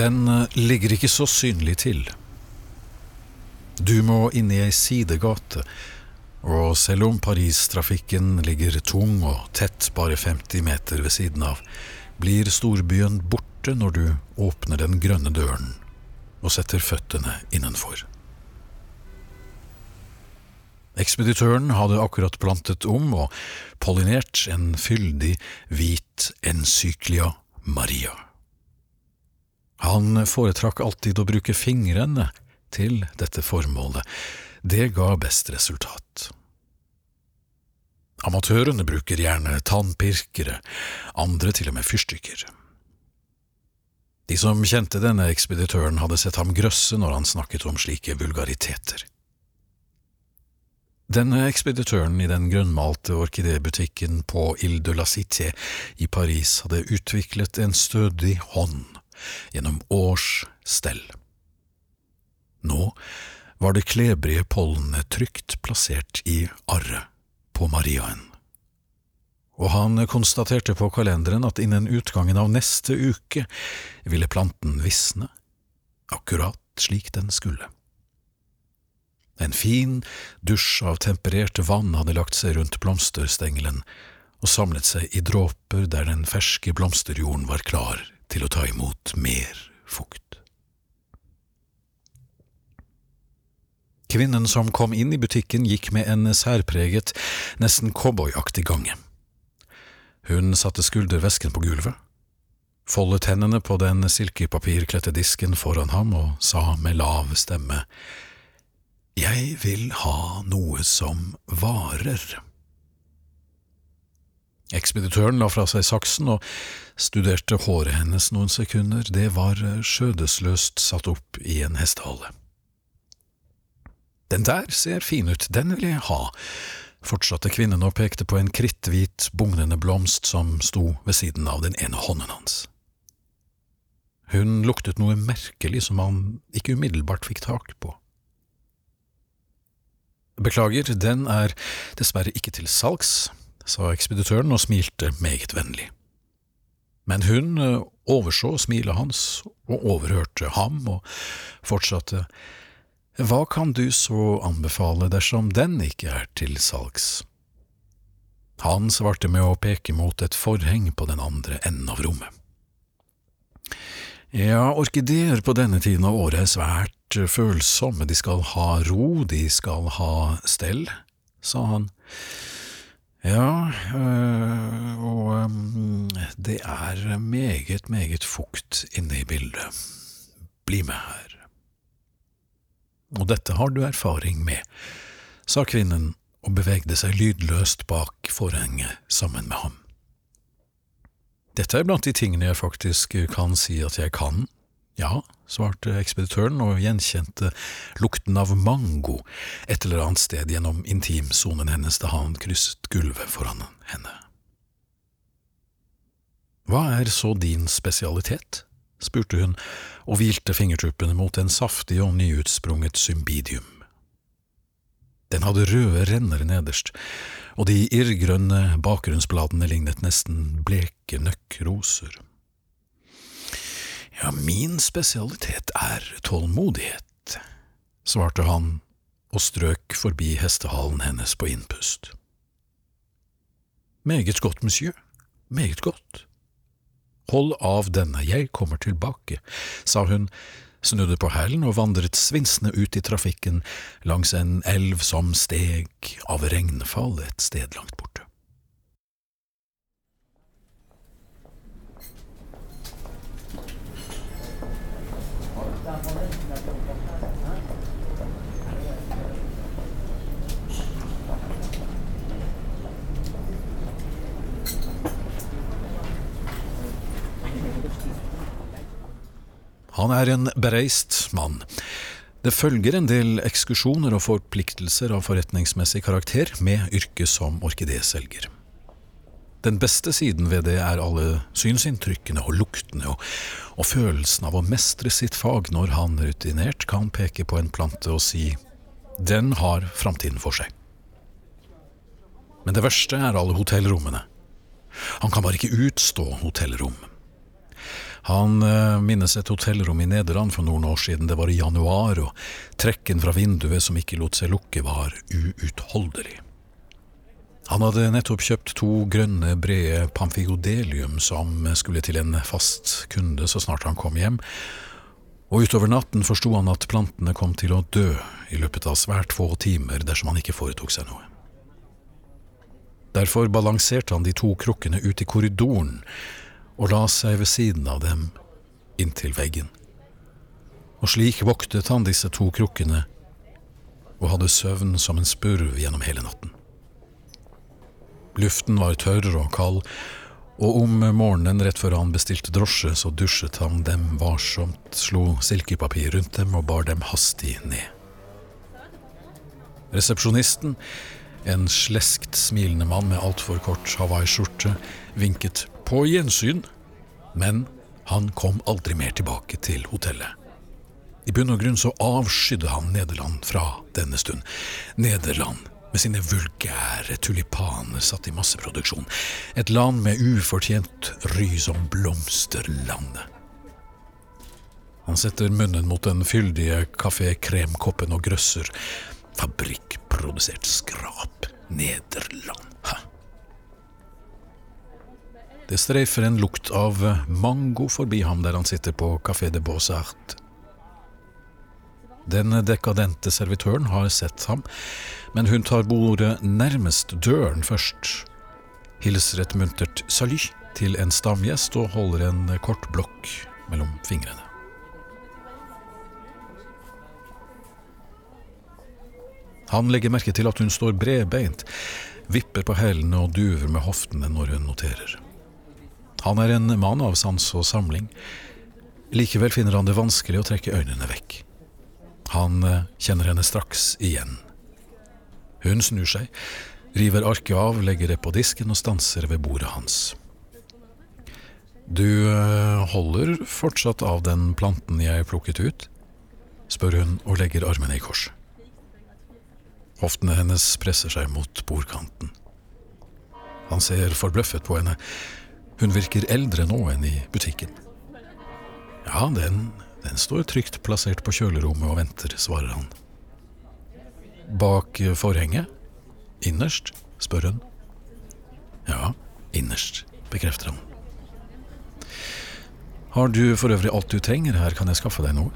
Den eh, ligger ikke så synlig til. Du må inn i ei sidegate, og selv om Paris-trafikken ligger tung og tett bare 50 meter ved siden av, blir storbyen borte når du åpner den grønne døren og setter føttene innenfor. Ekspeditøren hadde akkurat plantet om og pollinert en fyldig, hvit encyklia Maria. Han foretrakk alltid å bruke fingrene til dette formålet, det ga best resultat. Amatørene bruker gjerne tannpirkere, andre til og med fyrstikker. De som kjente denne ekspeditøren, hadde sett ham grøsse når han snakket om slike vulgariteter. Denne ekspeditøren i den grønnmalte orkidébutikken på Ile de la Cité i Paris hadde utviklet en stødig hånd gjennom års stell. Nå var det klebrige pollenet trygt plassert i arret på Mariaen. Og han konstaterte på kalenderen at innen utgangen av neste uke ville planten visne, akkurat slik den skulle. En fin dusj av tempererte vann hadde lagt seg rundt blomsterstengelen og samlet seg i dråper der den ferske blomsterjorden var klar til å ta imot mer fukt. Kvinnen som kom inn i butikken gikk med en særpreget, nesten cowboyaktig gange. Hun satte skuldervesken på gulvet, foldet hendene på den silkepapirkledte disken foran ham og sa med lav stemme, Jeg vil ha noe som varer. Ekspeditøren la fra seg saksen og studerte håret hennes noen sekunder, det var skjødesløst satt opp i en hestehale. Den der ser fin ut, den vil jeg ha, fortsatte kvinnen og pekte på en kritthvit, bugnende blomst som sto ved siden av den ene hånden hans. Hun luktet noe merkelig som han ikke umiddelbart fikk tak på. Beklager, den er dessverre ikke til salgs, sa ekspeditøren og smilte meget vennlig. Men hun eh, overså smilet hans og overhørte ham og fortsatte. Hva kan du så anbefale dersom den ikke er til salgs? Han svarte med å peke mot et forheng på den andre enden av rommet. Ja, orkideer på denne tiden av året er svært følsomme, de skal ha ro, de skal ha stell, sa han. Ja, øh, og øh, det er meget, meget fukt inne i bildet. Bli med her og dette har du erfaring med, sa kvinnen og bevegde seg lydløst bak forhenget sammen med ham. Dette er blant de tingene jeg faktisk kan si at jeg kan, ja, svarte ekspeditøren og gjenkjente lukten av mango et eller annet sted gjennom intimsonen hennes da han krysset gulvet foran henne. Hva er så din spesialitet? spurte hun og hvilte fingertuppene mot en saftig og nyutsprunget symbidium. Den hadde røde renner nederst, og de irrgrønne bakgrunnsbladene lignet nesten bleke nøkkroser. Ja, min spesialitet er tålmodighet, svarte han og strøk forbi hestehalen hennes på innpust. Meget godt, monsieur, meget godt. Hold av denne, jeg kommer tilbake, sa hun, snudde på hælen og vandret svinsende ut i trafikken langs en elv som steg av regnfall et sted langt borte. Han er en bereist mann. Det følger en del ekskursjoner og forpliktelser av forretningsmessig karakter med yrket som orkideselger. Den beste siden ved det er alle synsinntrykkene og luktene og, og følelsen av å mestre sitt fag når han rutinert kan peke på en plante og si den har framtiden for seg. Men det verste er alle hotellrommene. Han kan bare ikke utstå hotellrom. Han eh, minnes et hotellrom i Nederland for noen år siden, det var i januar, og trekken fra vinduet som ikke lot seg lukke, var uutholdelig. Han hadde nettopp kjøpt to grønne, brede pamfigodelium som skulle til en fast kunde så snart han kom hjem, og utover natten forsto han at plantene kom til å dø i løpet av svært få timer dersom han ikke foretok seg noe. Derfor balanserte han de to krukkene ut i korridoren og la seg ved siden av dem inntil veggen. Og slik voktet han disse to krukkene og hadde søvn som en spurv gjennom hele natten. Luften var tørr og kald, og om morgenen rett før han bestilte drosje, så dusjet han dem varsomt, slo silkepapir rundt dem og bar dem hastig ned. Resepsjonisten, en sleskt smilende mann med altfor kort hawaiiskjorte, vinket på gjensyn, men han kom aldri mer tilbake til hotellet. I bunn og grunn så avskydde han Nederland fra denne stund. Nederland med sine vulgære tulipaner satt i masseproduksjon. Et land med ufortjent ry som blomsterlandet. Han setter munnen mot den fyldige kafé-kremkoppen og grøsser. Fabrikkprodusert skrap. Nederland. Ha. Det streifer en lukt av mango forbi ham der han sitter på Café de Beaux-Arts. Den dekadente servitøren har sett ham, men hun tar bordet nærmest døren først, hilser et muntert salut til en stamgjest og holder en kort blokk mellom fingrene. Han legger merke til at hun står bredbeint, vipper på hælene og duver med hoftene når hun noterer. Han er en mann av sans og samling. Likevel finner han det vanskelig å trekke øynene vekk. Han eh, kjenner henne straks igjen. Hun snur seg, river arket av, legger det på disken og stanser ved bordet hans. Du eh, holder fortsatt av den planten jeg plukket ut? spør hun og legger armene i kors. Hoftene hennes presser seg mot bordkanten. Han ser forbløffet på henne. Hun virker eldre nå enn i butikken. Ja, den, den står trygt plassert på kjølerommet og venter, svarer han. Bak forhenget? Innerst? spør hun. Ja, innerst, bekrefter han. Har du for øvrig alt du trenger her, kan jeg skaffe deg noe?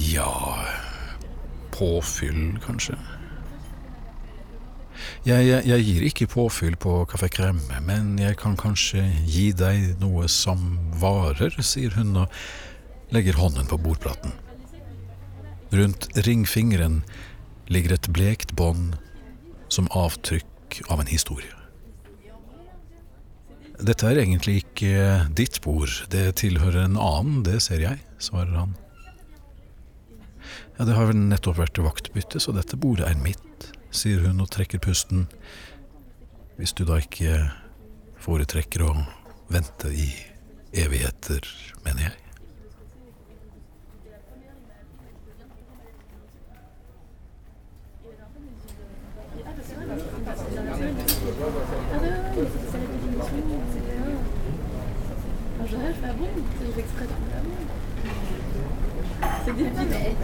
Ja, påfyll, kanskje. Jeg, jeg, jeg, gir ikke påfyll på Kafé Kremme, men jeg kan kanskje gi deg noe som varer, sier hun og legger hånden på bordplaten. Rundt ringfingeren ligger et blekt bånd som avtrykk av en historie. Dette er egentlig ikke ditt bord, det tilhører en annen, det ser jeg, svarer han. Ja, det har vel nettopp vært vaktbytte, så dette bordet er mitt, sier hun og trekker pusten. Hvis du da ikke foretrekker å vente i evigheter, mener jeg. C'est débile.